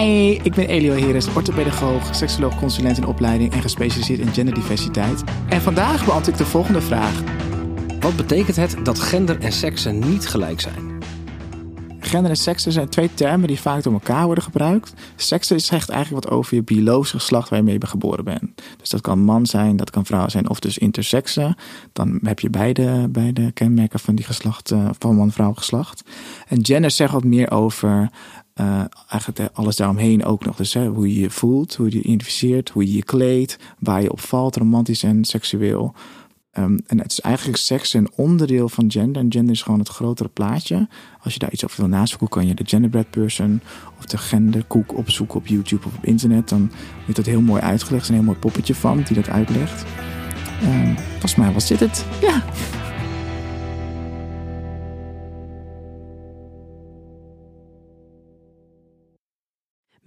Hi, ik ben Elio Heres, orthopedagoog, seksoloog, consulent in opleiding en gespecialiseerd in genderdiversiteit. En vandaag beantwoord ik de volgende vraag. Wat betekent het dat gender en seksen niet gelijk zijn? Gender en seksen zijn twee termen die vaak door elkaar worden gebruikt. Seksen zegt eigenlijk wat over je biologische geslacht waar je mee geboren bent. Dus dat kan man zijn, dat kan vrouw zijn of dus interseksen. Dan heb je beide, beide kenmerken van die geslacht, uh, van man-vrouw geslacht. En gender zegt wat meer over uh, eigenlijk alles daaromheen ook nog. Dus hè, hoe je je voelt, hoe je je identificeert, hoe je je kleedt, waar je op valt, romantisch en seksueel. Um, en het is eigenlijk seks een onderdeel van gender. En gender is gewoon het grotere plaatje. Als je daar iets over wil nazoeken, kan je de genderbread person of de genderkoek opzoeken op YouTube of op internet. Dan wordt dat heel mooi uitgelegd. Er is een heel mooi poppetje van die dat uitlegt. Um, volgens mij was dit het. Ja.